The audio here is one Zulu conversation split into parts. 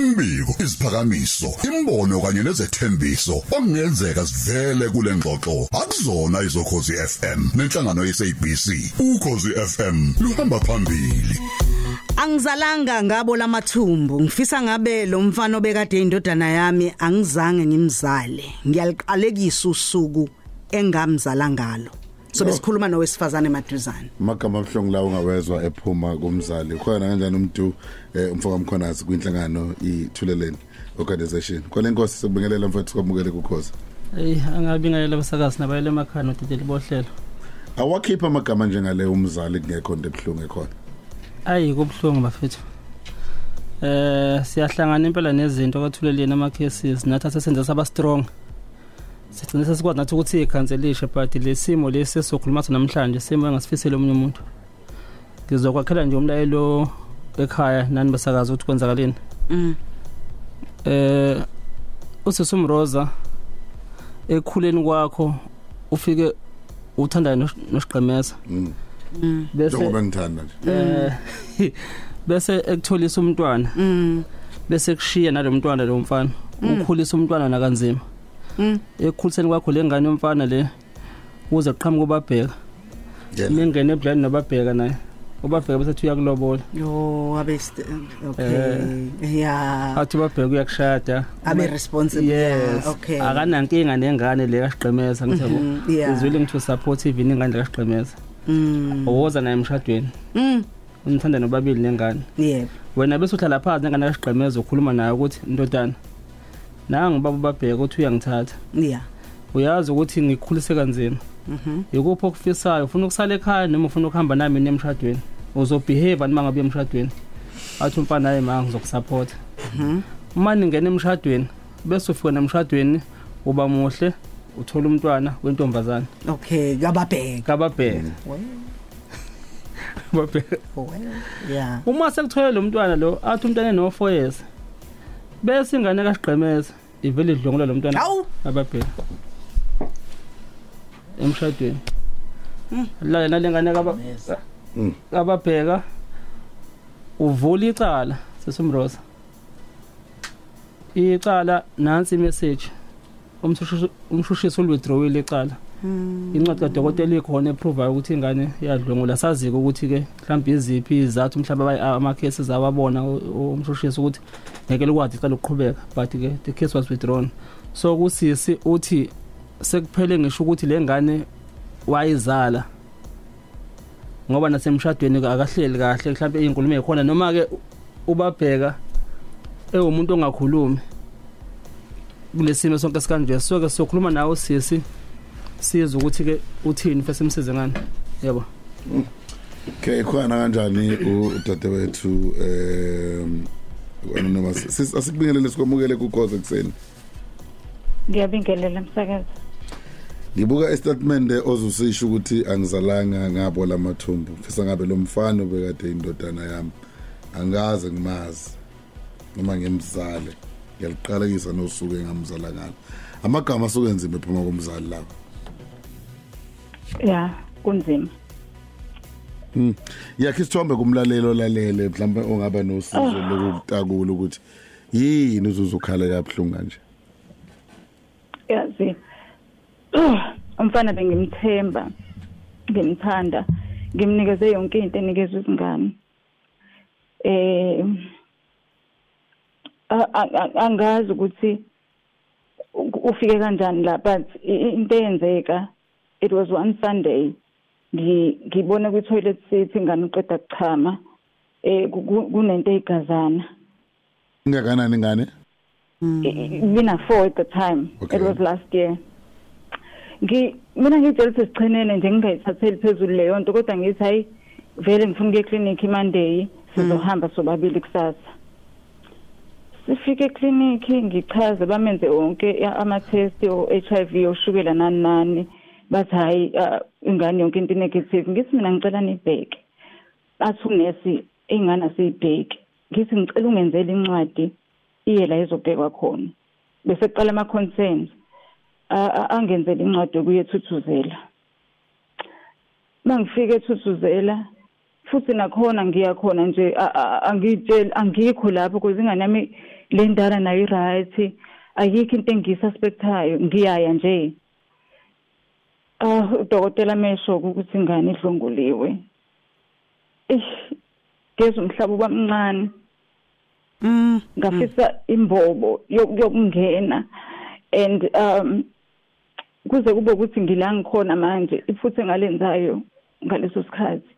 imbiko isiphakamiso imbono kanye nezethembiso okungenzeka sivele kule ngxoxo. Akuzona izokhozi FM nenhlangano yeSABC ukhozi FM luhamba phambili. Angizalanga ngabo lamathumbu ngifisa ngabe lo mfana obekade indodana yami angizange ngimzale. Ngiyaliqalekisa usuku engamzala ngalo. So besikhuluma nowesifazane maduzane magama abhlungu la ungawezwa ephuma kumzali khona kanjani umuntu eh, umfoka mkhonazi kwinhlangano ithuleleni organization khona inkosi sikubingelela mfowethu sikwamukele kukhoza Ey angabingelela abasakazi nabayele emakhaya nodedeli bohlelo. awakhipha amagama njengale umzali kungekho into ebhlungu ekhona Ayi kubhlungu bafethu. Eh siyahlangana impela nezinto kwathuleleni ama cases nathi asesenza saba strong. Sigcina sesikwazi nathi ukuthi ikhanselishe but lesimo lesi sokhuluma sona namhlanje simo engasifisela omunye umuntu. Ngizokwakhela nje umlayelo ekhaya nani basakazi ukuthi kwenzakaleni. mm. Eh usisum Rosa ekhuleni kwakho ufike uthanda nosiqemeza Mm. bese njengoba ngithanda nje. Eh bese ekutholisa umntwana. Mm. Bese kushiya nalomntwana lo mfana. Ukhulisa umntwana nakanzima. mm ekukhuliseni kwakho lengane yomfana le uze qhamuka ubabheka. Ningene ebhlani nobabheka naye ubabheka besethi uyakulobola. Yo abe st- okay. Yeah athi ubabheka uyakushada. Abe responsible. Yes. Okay. Akanankinga nengane le kaSiqemeza ngithabo Mhm, yeah. is willing to support even ingane le kaSiqemeza. Mm. Owoza naye emshadweni. Mm. Unithanda nobabili nengane. Yebo. Wena bese uhlala phansi ngane kaSiqemeza ukhuluma naye ukuthi ndodana nangu baba babheka ukuthi uyangithatha. Yeah uyazi ukuthi ngikukhulise kanzima. Mhm. Yikuphi okufisayo? Ufuna ukusala ekhaya noma ufuna ukuhamba nami niye emshadweni? Uzobehave noma ngabe emshadweni? Athi umfana hayi ma ngizokusupport mhm. Uma ningena emshadweni bese ufika nemshadweni uba muhle uthola umntwana wentombazana okay kababheka. Kababheka. Babheka yeah. Uma sekuthola lo mntwana lo athi umntwana no 4 years bese ingane kaSiqemeza ivele idlongula lo mntwana Hawu. ababheka. Emshadweni. La nalengane kaba Mm. ababheka uvula icala sesumrosa icala nansi message umshushisi umshushisi ulwithdrawile icala. Incwadi kadokotela ikhona eprove ukuthi ingane iyadlwengula sazike ukuthi ke mhlawumbe iziphi izathu mhlawumbe ama cases awabona umshushisi ukuthi ngeke likwazi icala ukuqhubeka but ke the case was withdrawn. So kusisi uthi sekuphele ngisho ukuthi lengane wayizala ngoba nasemshadweni akahleli kahle mhlawumbe inkulumo ekhona noma ke ubabheka ewumuntu ongakhulumi kulesimo sonke sikanje so ke sokhuluma nawe sisi. Siza ukuthi ke uthini fese simsize ngani? Yebo. Okay khona kanjani udadewethu em anonymous asikubingelele sikwamukele kukhoza kuseni ngiyabingelela msakazi. Ngibuka istatement ozusisho ukuthi angizalanga ngabo lamathumbu mfisa ngabe lo mfana obekade indodana yami. Angaze ngimazi noma ngimzale. Ngiyaliqalekisa nosuku engamzala ngalo amagama asuke enzima ephuma komzali lawo ya kunzima. Mm. yakhe isithombe kumlalelo lalele mhlawumbe ongaba nosizo lokutakula ukuthi yini uzuzukhala kabuhlungu kanje? Yazi umfana bengimthemba ngimthanda ngimnikeze yonke into enikeza izingane. Eh angazi ukuthi ufike kanjani la but into eyenzeka it was one sunday. Ngi- ngibone kwi toilet seat ingane uqeda kuchama. Eh ku- ku- kunento eyigazana ingakanani ngane bina four at the time. Okay. it was last year. Ngi mina ngitshela ukuthi sichenene nje ngingayithatheli phezulu leyo nto kodwa ngithi hayi vele ngifuna ukuya eclinic imonday sizohamba sobabili kusasa. Sifike eclinic ngichaze bamenze wonke ama-test o-HIV oshukela nani nani. Bathi hayi ah, ingane yonke into negative ngithi mina ngicela nibheke. Athi unesi ingane asiyibheki. Ngithi ngicela ungenzele incwadi iye la izobhekwa khona. Bese kuqala ama concerns angenzele incwadi yokuye ethuthuzela. Mangifika ethuthuzela futhi nakhona ngiyakhona nje a- a- angitsheli angikho lapho because ingane yami le ndala nayo i-right ayikho into engiyisuspectayo ngiyaya nje. Ah udokotela mesho ukuthi ingane idlonguliwe ish geza umhlaba ubamncane. Mm. ngafisa imbobo yok- yokungena and um kuze kube ukuthi ngila ngikhona manje iphuthe ngalenzayo ngaleso sikhathi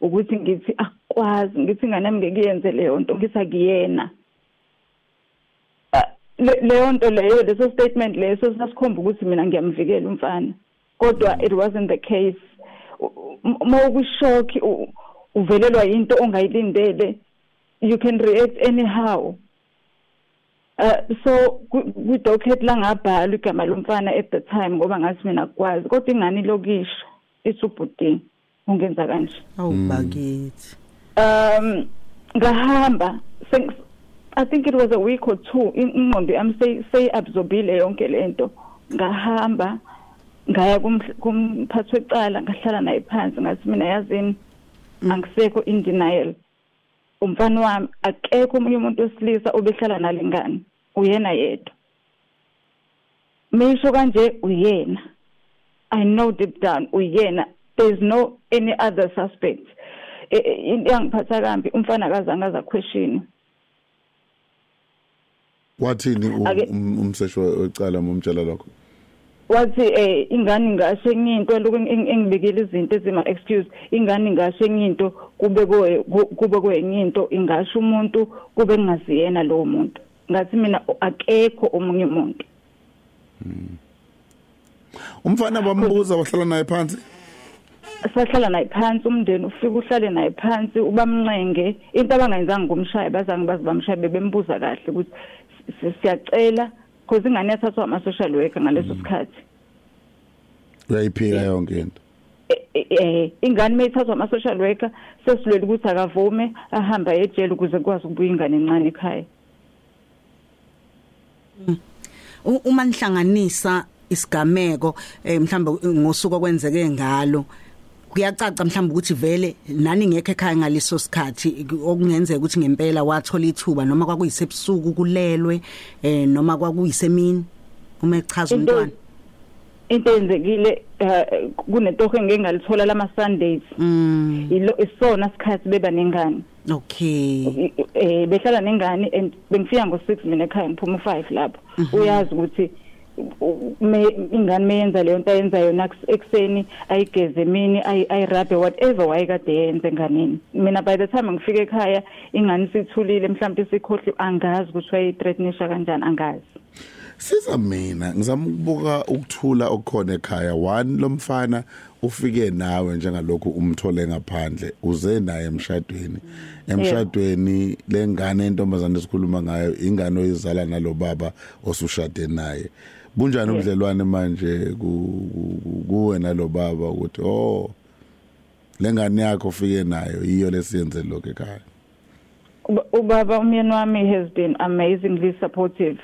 ukuthi ngithi akwazi ngithi ingane yami ngekuyenze leyo nto ngithi akuyena. Ah, le- leyo nto leyo leso statement leso sasikhomba ukuthi mina ngiyamvikela umfana. Kodwa it wasn't the case. Uma ukushock uvelelwa into ongayilindele you can react anyhow. Uh so kwi-docket langabhala igama lomfana at the time ngoba ngathi mina akwazi kodwa ingane lokisho isubhuti ungenza kanje. Awubakithi um ngahamba i think it was a week or two in- ingqondo yami sey- seyi-absorbile yonke lento. Ngahamba ngaya kumhl- kumphathi wecala ngahlala naye phansi ngathi mina yazini? Angisekho in denial. Umfana wami akekho omunye umuntu wesilisa obehlala nalengane uyena yedwa. Misho kanje uyena. I know deep down uyena. There's no any other suspect. E- e- into yangiphatha kambi umfana akazange aza question wathini u- Ake- um- umseshi wecala momtshela lokho? Wathi eh ingane ngasho ngiyinto lokhu eng- engibekela izinto ezima excuse ingane ngasho ngiyinto kube kwe kube kwenyinto ingasho umuntu kube ngaziyena lowo muntu. Ngathi mina akekho omunye umuntu. Umfana bambuza wahlala naye phansi? Sahlala naye phansi umndeni ufika uhlale naye phansi ubamncenge. Into abangayenzanga ngumshaya bazange bazi bamshaya bebembuza kahle ukuthi si- siyacela because ingane yathathwa ama-social worker ngaleso sikhathi. Uyayiphika yonke into. Eh, eh, eh ingane mayithathwa ama-social worker sesilwele ukuthi akavume ahambe ejele ukuze kukwazi ukubuya ingane encane ekhaya. U- uma nihlanganisa isigameko eh, mhlawumbe ngosuku okwenzeke ngalo kuyacaca mhlawumbe ukuthi vele nani ngekho ekhaya ngaleso sikhathi okungenzeka ukuthi ngempela wathola ithuba noma kwakuyisebusuku kulelwe eh noma kwakuyisemini uma echaza Into- umntwana. into eyenzekile eh, kunetoho engeke ngalithola lama-sundays mm. Ilo isona sikhathi beba nengane. Okay. Eh behlala nengane and bengifika ngo6 mina ekhaya ngiphuma u5 lapho. Uyazi ukuthi u- me- ingane meyenza leyo nto ayenza yona kus- ekuseni ayigeze emini ayi- ayirabhe whatever wayekade yenze enganeni mina by the time ngifika ekhaya ingane isithulile mhlawumbe isikhohli angazi ukuthi wayithreatenisha kanjani angazi. Siza mina ngizama ukubuka ukuthula okukhona ekhaya. One lomfana ufike nawe njengalokhu umthole ngaphandle uze naye emshadweni. Emshadweni lengane entombazane esikhuluma ngayo ingane oyizala nalo baba osushade naye. Bunjani Yeah. ubudlelwane manje ku- ku- kuwe nalo baba ukuthi oh lengane yakho ufike nayo iyo lesiyenze lokho ekhaya? Uba- ubaba umyeni wami has been amazingly supportive.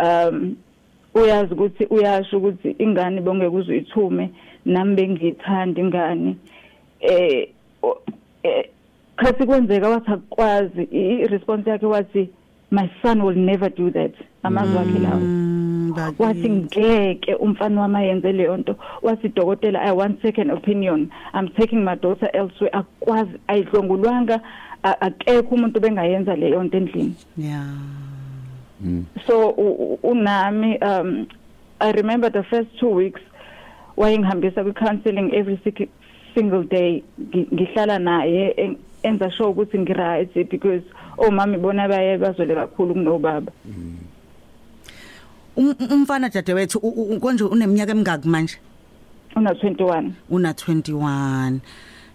Um uyazi ukuthi uyasho ukuthi ingane bongeke uzuyithume nami bengiyithanda ingane. Eh eh, khathi kwenzeka wathi akwazi i-response yakhe wathi my son will never do that. Amazwi akhe lawo. Mm, wathi ngeke umfana wami ayenze leyo nto. Wathi dokotela i want second opinion. I'm taking my daughter elsewhere. Akwazi ayidlongulwanga akekho umuntu bengayenza leyo nto endlini. Yeah. So u- u- unami um i remember the first two weeks wayengihambisa kwi-counseling every sik- single day. Ngi- ngihlala naye enza sure ukuthi ngi-right because omami bona baye bazwele kakhulu kunobaba. Um- umfana dadewethu konje uneminyaka emingaki manje? Una-21 una 21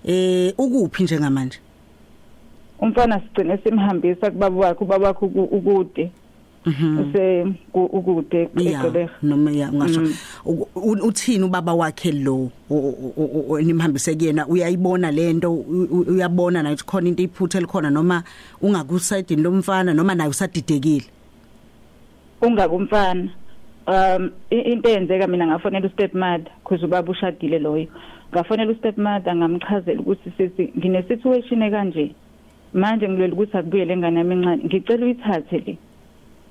eh ukuphi njengamanje? Umfana sigcine simhambisa kubaba wakhe ubaba wakhe uku- ukude. Use ku- ukude eGqeberha noma ya ngasho Mm. Uthini ubaba wakhe lo? U- u- u- u- nimhambise kuyena uyayibona lento uyabona nayo ukuthi khona into iphutha elikhona noma ungakusayidini lomfana noma naye usadidekile? Ungakumfana. Um into eyenzeka mina ngafonela ustepmother because ubaba ushadile loyo. Ngafonela ustepmother ngamchazela ukuthi sisi ngine situation ekanje. Manje ngilwela ukuthi akubuyele ngane yami encane ngicela uyithathe le.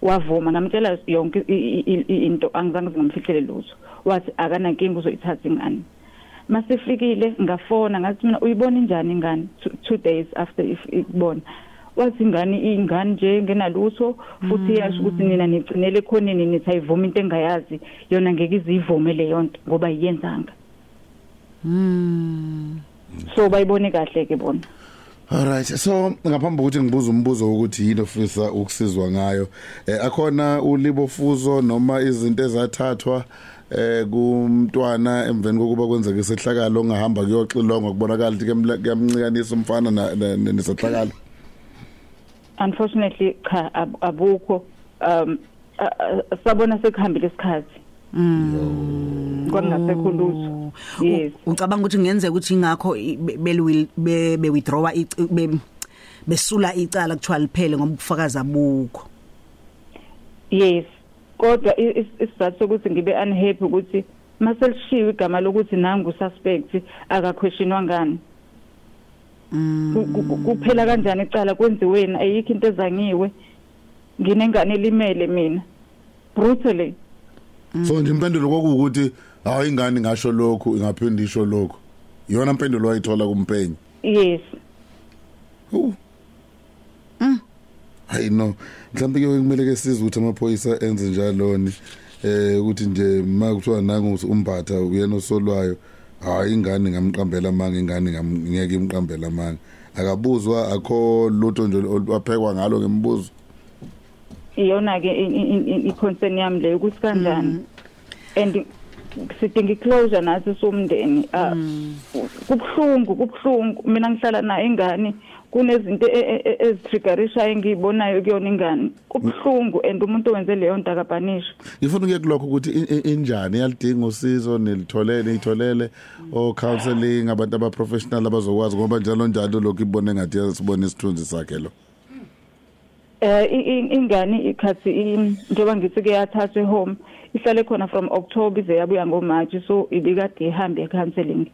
Wavuma ngamtshela yonke i- i- i- into angizange ngamfihlele lutho. Wathi akanankinga uzoyithatha ingane. Masifikile ngafona ngathi mina uyibona injani ingane Two- two days after if ikubona? Wathi ingane ingane nje ngenalutho futhi iyasho ukuthi nina nigcinele ekhoneni nithi ayivuma into engayazi yona ngeke izivume leyo nto ngoba yiyenzanga so bayibone kahle ke bona. Alright so ngaphambi kokuthi ngibuze umbuzo ukuthi yini ofisa ukusizwa ngayo eh akhona ulibofuzo noma izinto ezathathwa eh kumntwana emveni kokuba kwenzeka isehlakalo ongahamba kuyoxilonga kubonakala ukuthi kuyamncikanisa umfana na- na- na- nesehlakalo unfortunately cha ab- abukho. Um sabona sekuhambile isikhathi. Kwangasekho lutho yes. ucabanga ukuthi kungenzeka ukuthi ingakho i- be- belu- be be withdraw ic- be- besula icala kuthiwa liphele ngoba ubufakazi abukho. Yes. Kodwa isizathu sokuthi ngibe unhappy ukuthi maselishiwe igama lokuthi nangu suspect akaquestionwa ngani ku- kuphela kanjani icala? Kwenziweni ayikho into ezangiwe. Nginengane elimele mina. Brutally. So nje impendulo kokuthi hayi ingane ngasho lokhu ingaphinda isho lokhu iyona impendulo wayithola kumpenyi yes Hu. hayi no mhlawumbe ke kumele ke size ukuthi amaphoyisa enze njalo ni eh ukuthi nje makuthiwa nangu umphatha uyena osolwayo hayi ingane ngamqambela amanga ingane ngeke imqambela amanga akabuzwa akho lutho nje waphekwa ngalo ngembuzo iyona ke i-concern yami leyo ukuthi kanjani and sidinga i-closure nathi somndeni Ah, kubuhlungu kubuhlungu. Mina ngihlala nayo ingane kunezinto e- e- e- ezitriggerishayo engiyibonayo kuyona ingane. Kubuhlungu and umuntu owenze leyo nto akabhanishwa ngifuna ukuye kulokho ukuthi i- i- injani? Yalidinga usizo nilitholele niyitholele. O counseling abantu aba professional abazokwazi ngoba njalo njalo lokho ibone ngathi yasibona isithunzi sakhe lo. Eh i- i- ingane ikhathi i- njengoba ngithi ke yathathwa home ihlale khona from October ize yabuya ngoMarch so ibikade ihambe counseling.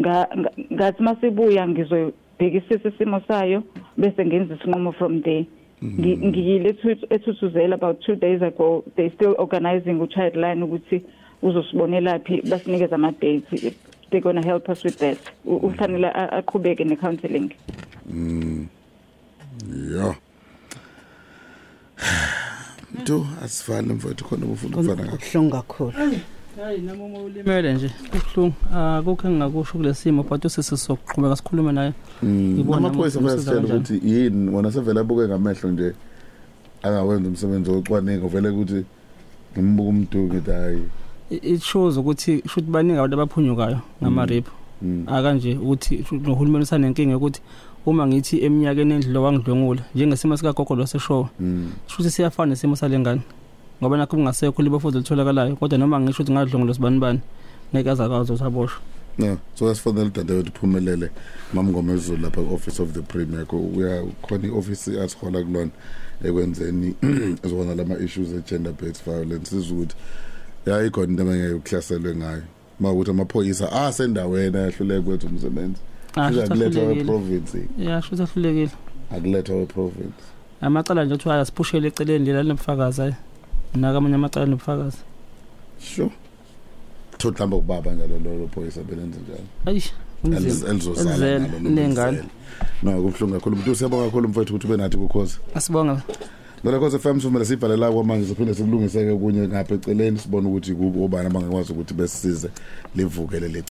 Nga nga- ngathi masibuya ngizoyibhekisisa isimo sayo bese ngenza isinqumo from there. Ngi- ngiyile ethu- ethuthuzela about 2 days ago they still organizing uchild line ukuthi uzosibonela phi basinikeza ama dates they going to help us with that. U- ufanele a- aqhubeke ne counseling ya to asifani mfowethu khona ufuna ukufana ngakho. kuhlungu kakhulu. Hayi nami uma ulimele nje kubuhlungu akukho engingakusho kulesimo but usisi sokuqhubeka sikhulume naye. Ngibona amaphoyisa ukuthi bayasitshela kanjani. ukuthi yini wona sevele abuke ngamehlo nje angawenza umsebenzi wocwaningo vele ukuthi ngimbuka umntu ngithi hayi I- it shows ukuthi should baningi abantu abaphunyukayo ngama rape akanje ukuthi nohulumeni usanenkinga ukuthi uma ngithi eminyakeni endlo wangidlwengula njengesimo sika gogo loseshowa Mm. futhi siyafana nesimo salengane. Ngoba nakho kungasekho libofuzo litholakalayo kodwa noma ngisho ukuthi ngadlwengula sibani bani ngeke azakazo saboshwa no so asifonela udadewethu uphumelele mamngoma ezulu lapha ku-office of the premier. Ko- uya khona i-office asihola kulona ekwenzeni ezobona lama-issues e-gender based violence. Sizwe ukuthi ya ikhona into abangeke ukuhlaselwe ngayo. Ma ukuthi amaphoyisa asendaweni ayahluleke kwethu umsebenzi. Ah, Kuze shuthi akulethwa ahlulekile. we-province ya shuthi ahlulekile akulethwa we-province amacala nje kuthiwa asiphushele eceleni lela linobufakazi ayi nakamanye amacala anobufakazi sure. Thothi mhlawumbe kubaba njalo lolo phoyisa belenze njalo. Ayish kunzima. Elizozala Elizele, nalo noma nengane. elizele. no kubuhlungu kakhulu. Mntu siyabonga kakhulu mfethu ukuthi ube nathi kukhozi asibonga. Lola cause FM sivele sibhalela kwamanje siphinde sikulungiseke kunye ngapha eceleni sibone ukuthi kubo obani abangakwazi ukuthi besisize livuke leli